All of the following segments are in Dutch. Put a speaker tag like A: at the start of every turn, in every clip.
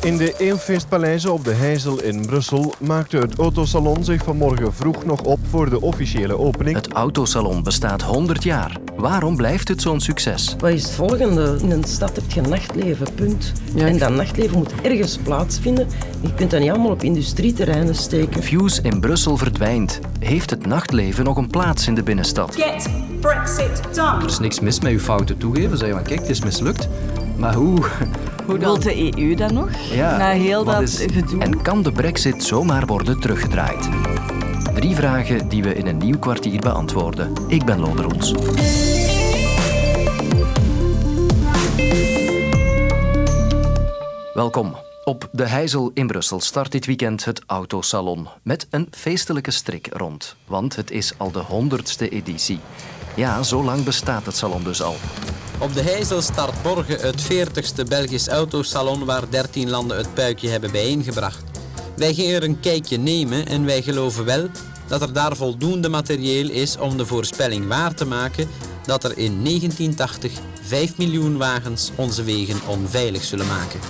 A: In de Eemfeestpaleizen op de Heizel in Brussel maakte het autosalon zich vanmorgen vroeg nog op voor de officiële opening.
B: Het autosalon bestaat 100 jaar. Waarom blijft het zo'n succes?
C: Wat is het volgende? In een stad heb je nachtleven, punt. En dat nachtleven moet ergens plaatsvinden. Je kunt dat niet allemaal op industrieterreinen steken.
B: Fuse in Brussel verdwijnt. Heeft het nachtleven nog een plaats in de binnenstad?
D: Get Brexit done.
E: Er is niks mis met je fouten toegeven. Zeggen van kijk, het is mislukt. Maar hoe? Hoe dan?
F: Wilt de EU dat nog?
B: Ja,
F: Na heel
B: wat
F: dat
B: is-
F: gedoe.
B: En kan de brexit zomaar worden teruggedraaid? Drie vragen die we in een nieuw kwartier beantwoorden. Ik ben Lode Roels. Welkom. Op de Heizel in Brussel start dit weekend het Autosalon. Met een feestelijke strik rond. Want het is al de honderdste editie. Ja, zo lang bestaat het salon dus al.
G: Op de Heizel start morgen het 40ste Belgisch autosalon waar 13 landen het puikje hebben bijeengebracht. Wij gingen er een kijkje nemen en wij geloven wel dat er daar voldoende materieel is om de voorspelling waar te maken dat er in 1980 5 miljoen wagens onze wegen onveilig zullen maken.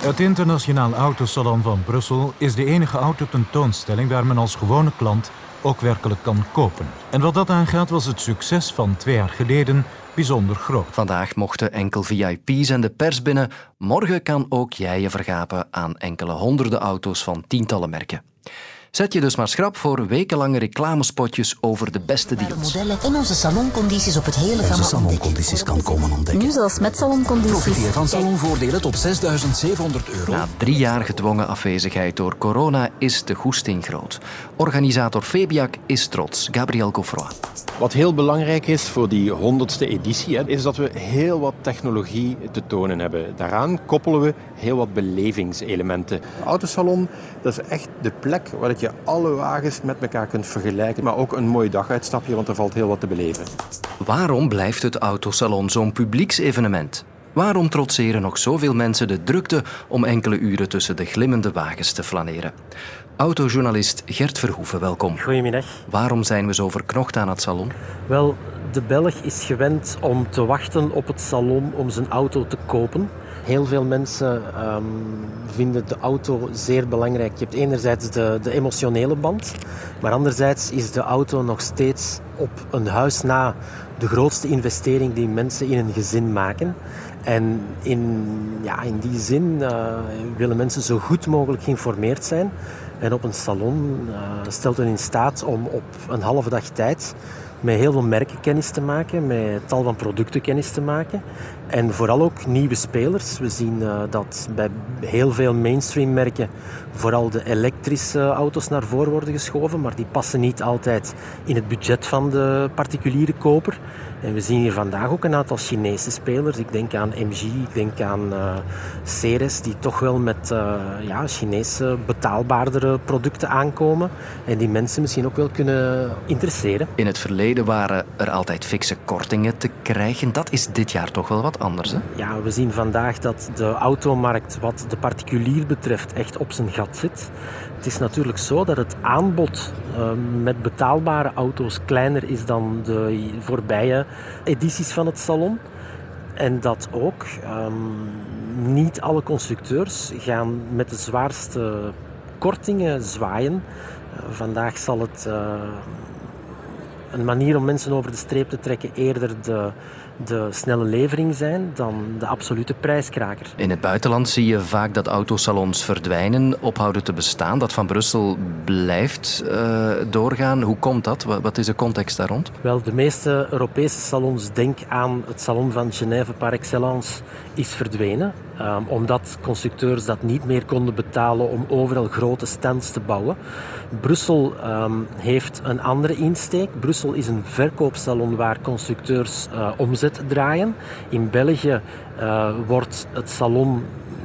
H: Het Internationaal Autosalon van Brussel is de enige autotentoonstelling waar men als gewone klant ook werkelijk kan kopen. En wat dat aangaat was het succes van twee jaar geleden bijzonder groot.
B: Vandaag mochten enkel VIP's en de pers binnen. Morgen kan ook jij je vergapen aan enkele honderden auto's van tientallen merken. Zet je dus maar schrap voor wekenlange reclamespotjes over de beste deals.
I: modellen en onze saloncondities op het hele gamma
J: Onze saloncondities kan komen ontdekken.
I: Nu zelfs met saloncondities.
J: Profiteer van salonvoordelen tot 6700 euro.
B: Na drie jaar gedwongen afwezigheid door corona is de goesting groot. Organisator Febiak is trots. Gabriel Coffroy.
K: Wat heel belangrijk is voor die honderdste editie, hè, is dat we heel wat technologie te tonen hebben. Daaraan koppelen we heel wat belevingselementen. De autosalon, dat is echt de plek waar dat je alle wagens met elkaar kunt vergelijken. Maar ook een mooi daguitstapje, want er valt heel wat te beleven.
B: Waarom blijft het autosalon zo'n publieksevenement? Waarom trotseren nog zoveel mensen de drukte om enkele uren tussen de glimmende wagens te flaneren? Autojournalist Gert Verhoeven, welkom.
L: Goedemiddag.
B: Waarom zijn we zo verknocht aan het salon?
L: Wel, de Belg is gewend om te wachten op het salon om zijn auto te kopen. Heel veel mensen ehm, vinden de auto zeer belangrijk. Je hebt enerzijds de, de emotionele band, maar anderzijds is de auto nog steeds op een huis na de grootste investering die mensen in een gezin maken. En in, ja, in die zin eh, willen mensen zo goed mogelijk geïnformeerd zijn. En op een salon eh, stelt hen in staat om op een halve dag tijd met heel veel merken kennis te maken, met tal van producten kennis te maken. En vooral ook nieuwe spelers. We zien eh, dat bij heel veel mainstream merken vooral de elektrische auto's naar voren worden geschoven, maar die passen niet altijd in het budget van de particuliere koper. En we zien hier vandaag ook een aantal Chinese spelers. Ik denk aan MG, ik denk aan eh Ceres, die toch wel met eh, ja, Chinese betaalbaardere producten aankomen. En die mensen misschien ook wel kunnen interesseren.
B: In het verleden waren er altijd fikse kortingen te krijgen. Dat is dit jaar toch wel wat anders, hè?
L: Ja, we zien vandaag dat de automarkt wat de particulier betreft echt op zijn gat zit. Het is natuurlijk zo dat het aanbod eh, met betaalbare auto's kleiner is dan de voorbije edities van het salon. En dat ook ehm, niet alle constructeurs gaan met de zwaarste kortingen zwaaien. Eh, vandaag zal het eh, een manier om mensen over de streep te trekken eerder de, de snelle levering zijn dan de absolute prijskraker.
B: In het buitenland zie je vaak dat autosalons verdwijnen, ophouden te bestaan. Dat van Brussel blijft eh, doorgaan. Hoe komt dat? Wat, wat is de context daar rond?
L: Wel, de meeste Europese salons, denk aan het salon van Genève par excellence, is verdwenen. Ehm, omdat constructeurs dat niet meer konden betalen om overal grote stands te bouwen. Brussel ehm, heeft een andere insteek. Brussel is een verkoopsalon waar constructeurs eh, omzet draaien. In België eh, wordt het salon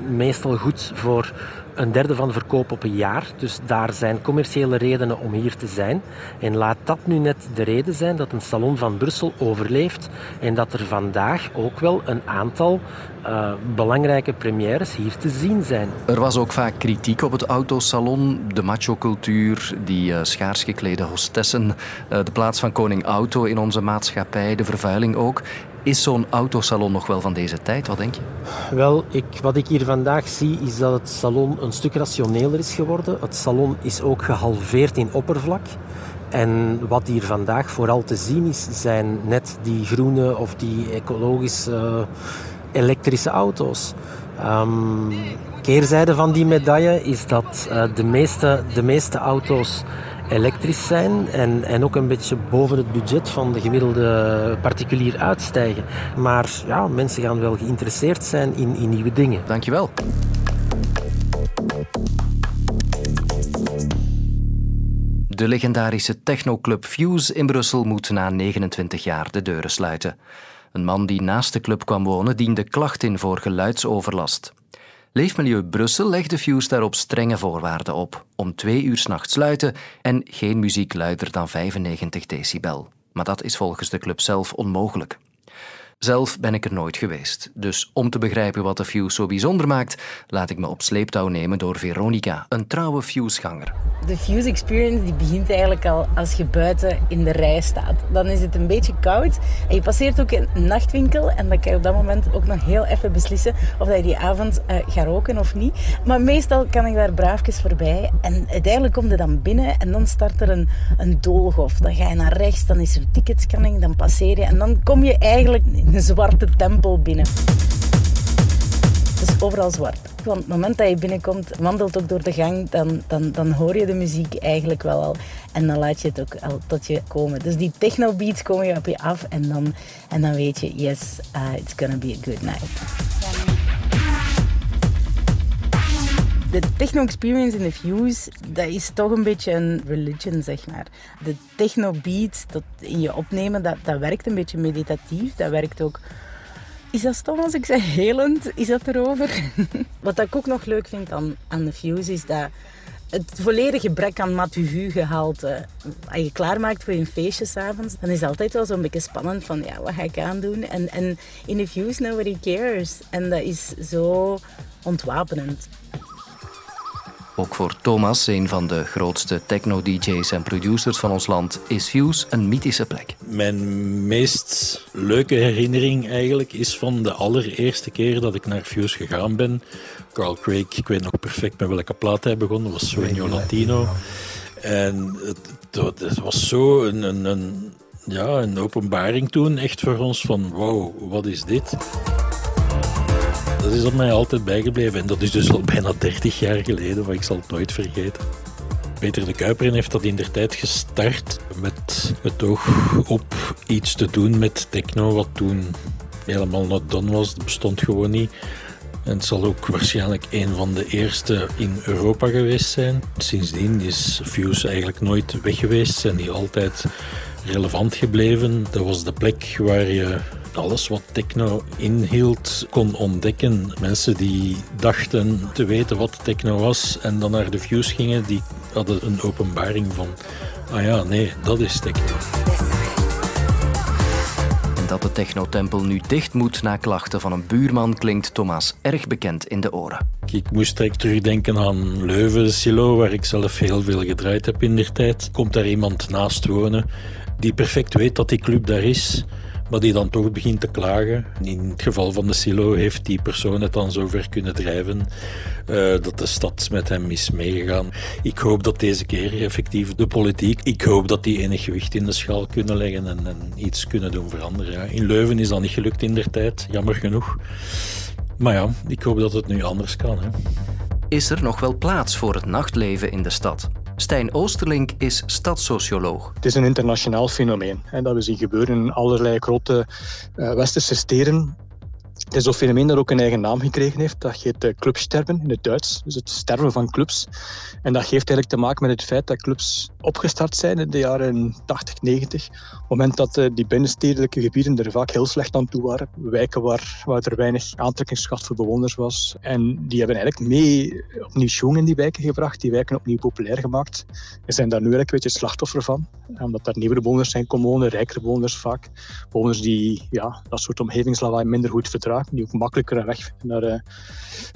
L: meestal goed voor een derde van verkoop op een jaar. Dus daar zijn commerciële redenen om hier te zijn. En laat dat nu net de reden zijn dat een salon van Brussel overleeft en dat er vandaag ook wel een aantal eh, belangrijke premières hier te zien zijn.
B: Er was ook vaak kritiek op het autosalon. De macho-cultuur, die eh, schaars geklede hostessen, eh, de plaats van koning auto in onze maatschappij, de vervuiling ook. Is zo'n autosalon nog wel van deze tijd? Wat denk je?
L: Wel, ik, wat ik hier vandaag zie is dat het salon een stuk rationeler is geworden. Het salon is ook gehalveerd in oppervlak. En wat hier vandaag vooral te zien is, zijn net die groene of die ecologische uh, elektrische auto's. Um, keerzijde van die medaille is dat uh, de, meeste, de meeste auto's elektrisch zijn en, en ook een beetje boven het budget van de gemiddelde particulier uitstijgen. Maar ja, mensen gaan wel geïnteresseerd zijn in, in nieuwe dingen.
B: Dankjewel. De legendarische technoclub Fuse in Brussel moet na 29 jaar de deuren sluiten. Een man die naast de club kwam wonen diende klacht in voor geluidsoverlast. Leefmilieu Brussel legde Fuse daarop strenge voorwaarden op. Om twee uur s'nachts sluiten en geen muziek luider dan 95 decibel. Maar dat is volgens de club zelf onmogelijk. Zelf ben ik er nooit geweest. Dus om te begrijpen wat de Fuse zo bijzonder maakt, laat ik me op sleeptouw nemen door Veronica, een trouwe Fuse-ganger.
F: De Fuse Experience die begint eigenlijk al als je buiten in de rij staat. Dan is het een beetje koud en je passeert ook een nachtwinkel en dan kan je op dat moment ook nog heel even beslissen of dat je die avond uh, gaat roken of niet. Maar meestal kan ik daar braafjes voorbij en uiteindelijk kom je dan binnen en dan start er een, een doolhof. Dan ga je naar rechts, dan is er ticketscanning, dan passeer je en dan kom je eigenlijk een zwarte tempel binnen. Het is overal zwart. Van het moment dat je binnenkomt, wandelt ook door de gang, dan, dan, dan hoor je de muziek eigenlijk wel al. En dan laat je het ook al tot je komen. Dus die techno-beats komen je op je af en dan, en dan weet je, yes, uh, it's gonna be a good night. De techno-experience in de Fuse, dat is toch een beetje een religion, zeg maar. De techno-beat, dat in je opnemen, dat, dat werkt een beetje meditatief. Dat werkt ook... Is dat stom als ik zeg helend? Is dat erover? Wat ik ook nog leuk vind aan, aan de Fuse, is dat het volledige gebrek aan matuhu gehalte. Als je klaarmaakt voor je feestje s'avonds, dan is het altijd wel zo'n beetje spannend van ja, wat ga ik aandoen? En, en in de Fuse nobody cares. En dat is zo ontwapenend.
B: Ook voor Thomas, een van de grootste techno-dj's en producers van ons land, is Fuse een mythische plek.
M: Mijn meest leuke herinnering eigenlijk is van de allereerste keer dat ik naar Fuse gegaan ben. Carl Craig, ik weet nog perfect met welke plaat hij begon, dat was Sueño Latino. En het, het was zo een, een, een, ja, een openbaring toen, echt voor ons van wow, wat is dit? Dat is op mij altijd bijgebleven. En dat is dus al bijna 30 jaar geleden, maar ik zal het nooit vergeten. Peter de Kuiper heeft dat in der tijd gestart met het oog op iets te doen met techno, wat toen helemaal not done was. Dat bestond gewoon niet. En het zal ook waarschijnlijk een van de eerste in Europa geweest zijn. Sindsdien is Fuse eigenlijk nooit weg geweest. Zijn die altijd relevant gebleven. Dat was de plek waar je alles wat techno inhield kon ontdekken. Mensen die dachten te weten wat techno was en dan naar de views gingen, die hadden een openbaring van, ah ja, nee, dat is techno.
B: En dat de technotempel nu dicht moet na klachten van een buurman klinkt Thomas erg bekend in de oren.
M: Ik moest direct terugdenken aan Leuven, Silo, waar ik zelf heel veel gedraaid heb in der tijd. Komt daar iemand naast wonen die perfect weet dat die club daar is maar die dan toch begint te klagen. In het geval van de silo heeft die persoon het dan zover kunnen drijven uh, dat de stad met hem is meegegaan. Ik hoop dat deze keer effectief de politiek, ik hoop dat die enig gewicht in de schaal kunnen leggen en, en iets kunnen doen veranderen. In Leuven is dat niet gelukt in der tijd, jammer genoeg. Maar ja, ik hoop dat het nu anders kan. Hè.
B: Is er nog wel plaats voor het nachtleven in de stad? Stijn Oosterlink is stadssocioloog.
N: Het is een internationaal fenomeen hè, dat we zien gebeuren in allerlei grote uh, westerse steden. Het is een fenomeen dat ook een eigen naam gekregen heeft. Dat heet uh, clubsterven in het Duits. Dus het sterven van clubs. En dat heeft eigenlijk te maken met het feit dat clubs opgestart zijn in de jaren 80, 90. Op het moment dat uh, die binnenstedelijke gebieden er vaak heel slecht aan toe waren. Wijken waar, waar er weinig aantrekkingskracht voor bewoners was. En die hebben eigenlijk mee opnieuw schoen in die wijken gebracht. Die wijken opnieuw populair gemaakt. En zijn daar nu eigenlijk een beetje slachtoffer van. Omdat daar nieuwere bewoners zijn komen wonen, rijkere bewoners vaak. Bewoners die ja, dat soort omgevingslawaai minder goed verdragen die ook makkelijker weg naar,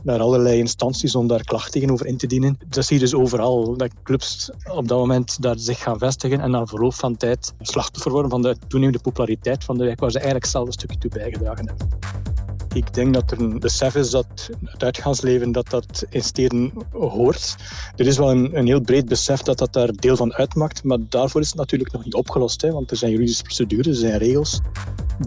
N: naar allerlei instanties om daar klachten tegenover in te dienen. Dat zie je dus overal, dat clubs op dat moment daar zich gaan vestigen en na verloop van tijd slachtoffer worden van de toenemende populariteit van de wijk waar ze eigenlijk zelf een stukje toe bijgedragen hebben. Ik denk dat er een besef is dat het uitgaansleven dat dat in steden hoort. Er is wel een, een heel breed besef dat dat daar deel van uitmaakt, maar daarvoor is het natuurlijk nog niet opgelost, hè, want er zijn juridische procedures, er zijn regels.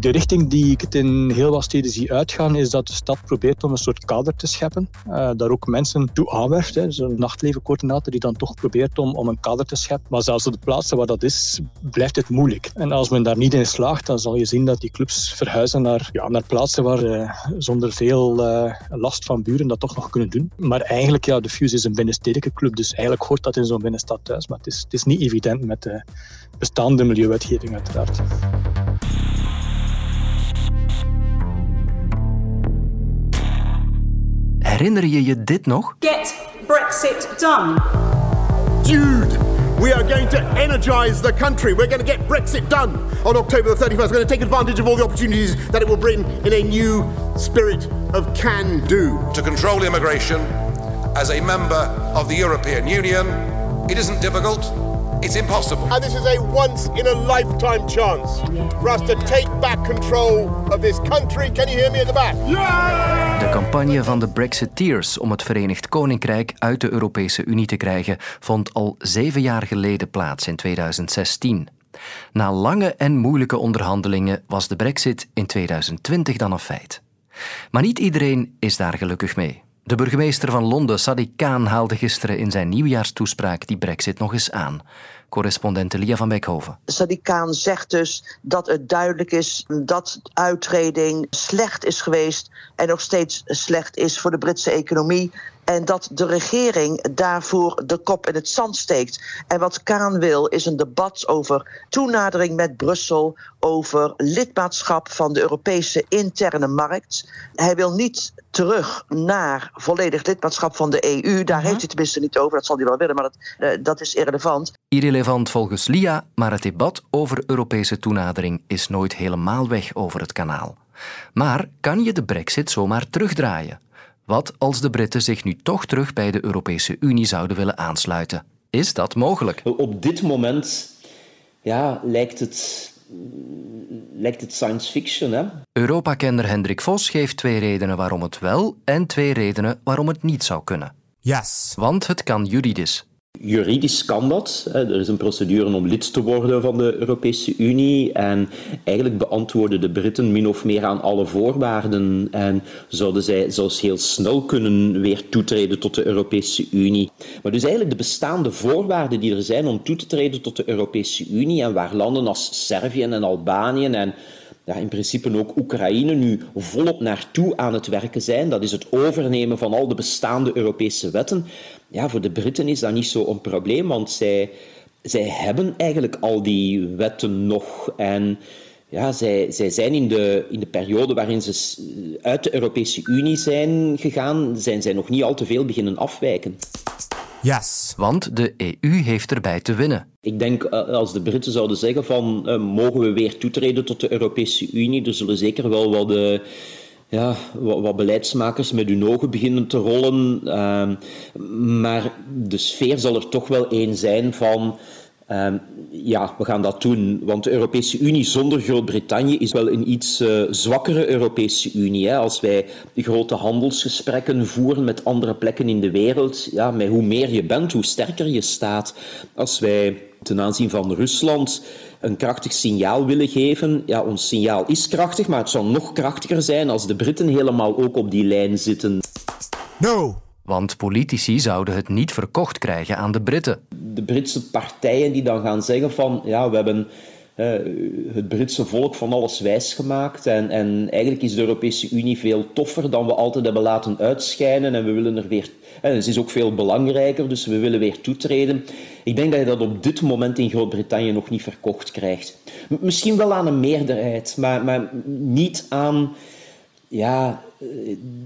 N: De richting die ik het in heel wat steden zie uitgaan, is dat de stad probeert om een soort kader te scheppen. Uh, daar ook mensen toe aanwerft. Zo'n nachtlevencoördinator die dan toch probeert om, om een kader te scheppen. Maar zelfs op de plaatsen waar dat is, blijft het moeilijk. En als men daar niet in slaagt, dan zal je zien dat die clubs verhuizen naar, ja, naar plaatsen waar uh, zonder veel uh, last van buren dat toch nog kunnen doen. Maar eigenlijk, ja, de Fuse is een binnenstedelijke club, dus eigenlijk hoort dat in zo'n binnenstad thuis. Maar het is, het is niet evident met de bestaande milieuwetgeving uiteraard.
B: Herinner je je dit nog?
D: Get Brexit done.
O: Dude, we are going to energize the country. We're going to get Brexit done on October the 31st. We're going to take advantage of all the opportunities that it will bring in a new spirit of can do.
P: To control immigration as a member of the European Union, it isn't difficult. It's impossible.
O: And this is a once in a lifetime chance for us to take back control of this country. Can you hear me at the back?
B: Yeah! De campagne van de Brexiteers om het Verenigd Koninkrijk uit de Europese Unie te krijgen vond al zeven jaar geleden plaats in 2016. Na lange en moeilijke onderhandelingen was de Brexit in 2020 dan een feit. Maar niet iedereen is daar gelukkig mee. De burgemeester van Londen, Sadiq Khan, haalde gisteren in zijn nieuwjaarstoespraak die brexit nog eens aan. Correspondent Lia van Beekhoven.
Q: Sadiq Khan zegt dus dat het duidelijk is dat uitreding slecht is geweest en nog steeds slecht is voor de Britse economie. En dat de regering daarvoor de kop in het zand steekt. En wat Kaan wil is een debat over toenadering met Brussel, over lidmaatschap van de Europese interne markt. Hij wil niet terug naar volledig lidmaatschap van de EU. Daar heeft hij tenminste niet over. Dat zal hij wel willen, maar dat, uh, dat is irrelevant.
B: Irrelevant volgens Lia, maar het debat over Europese toenadering is nooit helemaal weg over het kanaal. Maar kan je de brexit zomaar terugdraaien? Wat als de Britten zich nu toch terug bij de Europese Unie zouden willen aansluiten? Is dat mogelijk?
R: Op dit moment ja, lijkt, het, lijkt het science fiction. Hè?
B: Europa-kenner Hendrik Vos geeft twee redenen waarom het wel en twee redenen waarom het niet zou kunnen.
S: Yes.
B: Want het kan juridisch.
R: Juridisch kan dat. Er is een procedure om lid te worden van de Europese Unie. En eigenlijk beantwoorden de Britten min of meer aan alle voorwaarden. En zouden zij zelfs heel snel kunnen weer toetreden tot de Europese Unie. Maar dus eigenlijk de bestaande voorwaarden die er zijn om toe te treden tot de Europese Unie. En waar landen als Servië en Albanië en ja, in principe ook Oekraïne nu volop naartoe aan het werken zijn. Dat is het overnemen van al de bestaande Europese wetten. Ja, voor de Britten is dat niet zo een probleem, want zij, zij hebben eigenlijk al die wetten nog. En ja, zij, zij zijn in de, in de periode waarin ze uit de Europese Unie zijn gegaan, zijn zij nog niet al te veel beginnen afwijken.
B: Yes. Want de EU heeft erbij te winnen.
R: Ik denk als de Britten zouden zeggen van uh, mogen we weer toetreden tot de Europese Unie, er zullen zeker wel wat, uh, ja, wat, wat, beleidsmakers met hun ogen beginnen te rollen. Uh, maar de sfeer zal er toch wel één zijn van Uh, ja, we gaan dat doen. Want de Europese Unie zonder Groot-Brittannië is wel een iets uh, zwakkere Europese Unie. Hè. Als wij grote handelsgesprekken voeren met andere plekken in de wereld, ja, met hoe meer je bent, hoe sterker je staat. Als wij ten aanzien van Rusland een krachtig signaal willen geven. Ja, ons signaal is krachtig, maar het zal nog krachtiger zijn als de Britten helemaal ook op die lijn zitten.
B: No. Want politici zouden het niet verkocht krijgen aan de Britten.
R: De Britse partijen die dan gaan zeggen van ja, we hebben uh, het Britse volk van alles wijsgemaakt en, en eigenlijk is de Europese Unie veel toffer dan we altijd hebben laten uitschijnen en we willen er weer... En het is ook veel belangrijker, dus we willen weer toetreden. Ik denk dat je dat op dit moment in Groot-Brittannië nog niet verkocht krijgt. Misschien wel aan een meerderheid, maar, maar niet aan ja,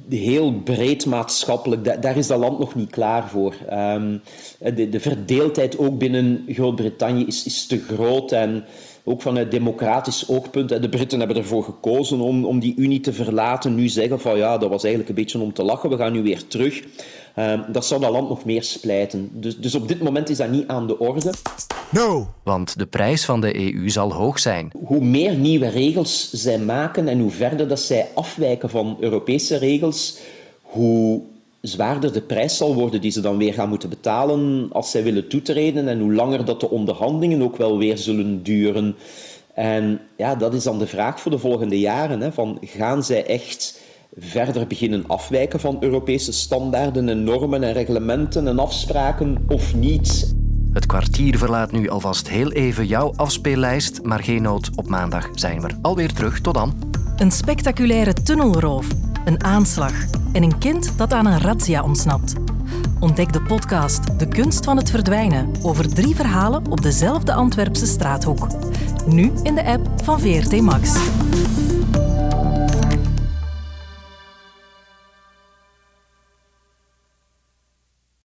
R: heel breed maatschappelijk, daar is dat land nog niet klaar voor. Um, de, de, verdeeldheid ook binnen Groot-Brittannië is, is te groot en ook vanuit democratisch oogpunt. De Britten hebben ervoor gekozen om, om die Unie te verlaten. Nu zeggen van ja, dat was eigenlijk een beetje om te lachen. We gaan nu weer terug. Uh, dat zou dat land nog meer splijten. Dus, dus op dit moment is dat niet aan de orde.
B: No. Want de prijs van de EU zal hoog zijn.
R: Hoe meer nieuwe regels zij maken en hoe verder dat zij afwijken van Europese regels, hoe zwaarder de prijs zal worden die ze dan weer gaan moeten betalen als zij willen toetreden en hoe langer dat de onderhandelingen ook wel weer zullen duren. En ja, dat is dan de vraag voor de volgende jaren. Hè, van gaan zij echt verder beginnen afwijken van Europese standaarden en normen en reglementen en afspraken of niet?
B: Het kwartier verlaat nu alvast heel even jouw afspeellijst, maar geen nood, op maandag zijn we alweer terug. Tot dan.
S: Een spectaculaire tunnelroof, een aanslag en een kind dat aan een razzia ontsnapt. Ontdek de podcast De Kunst van het Verdwijnen over drie verhalen op dezelfde Antwerpse straathoek. Nu in de app van VRT Max.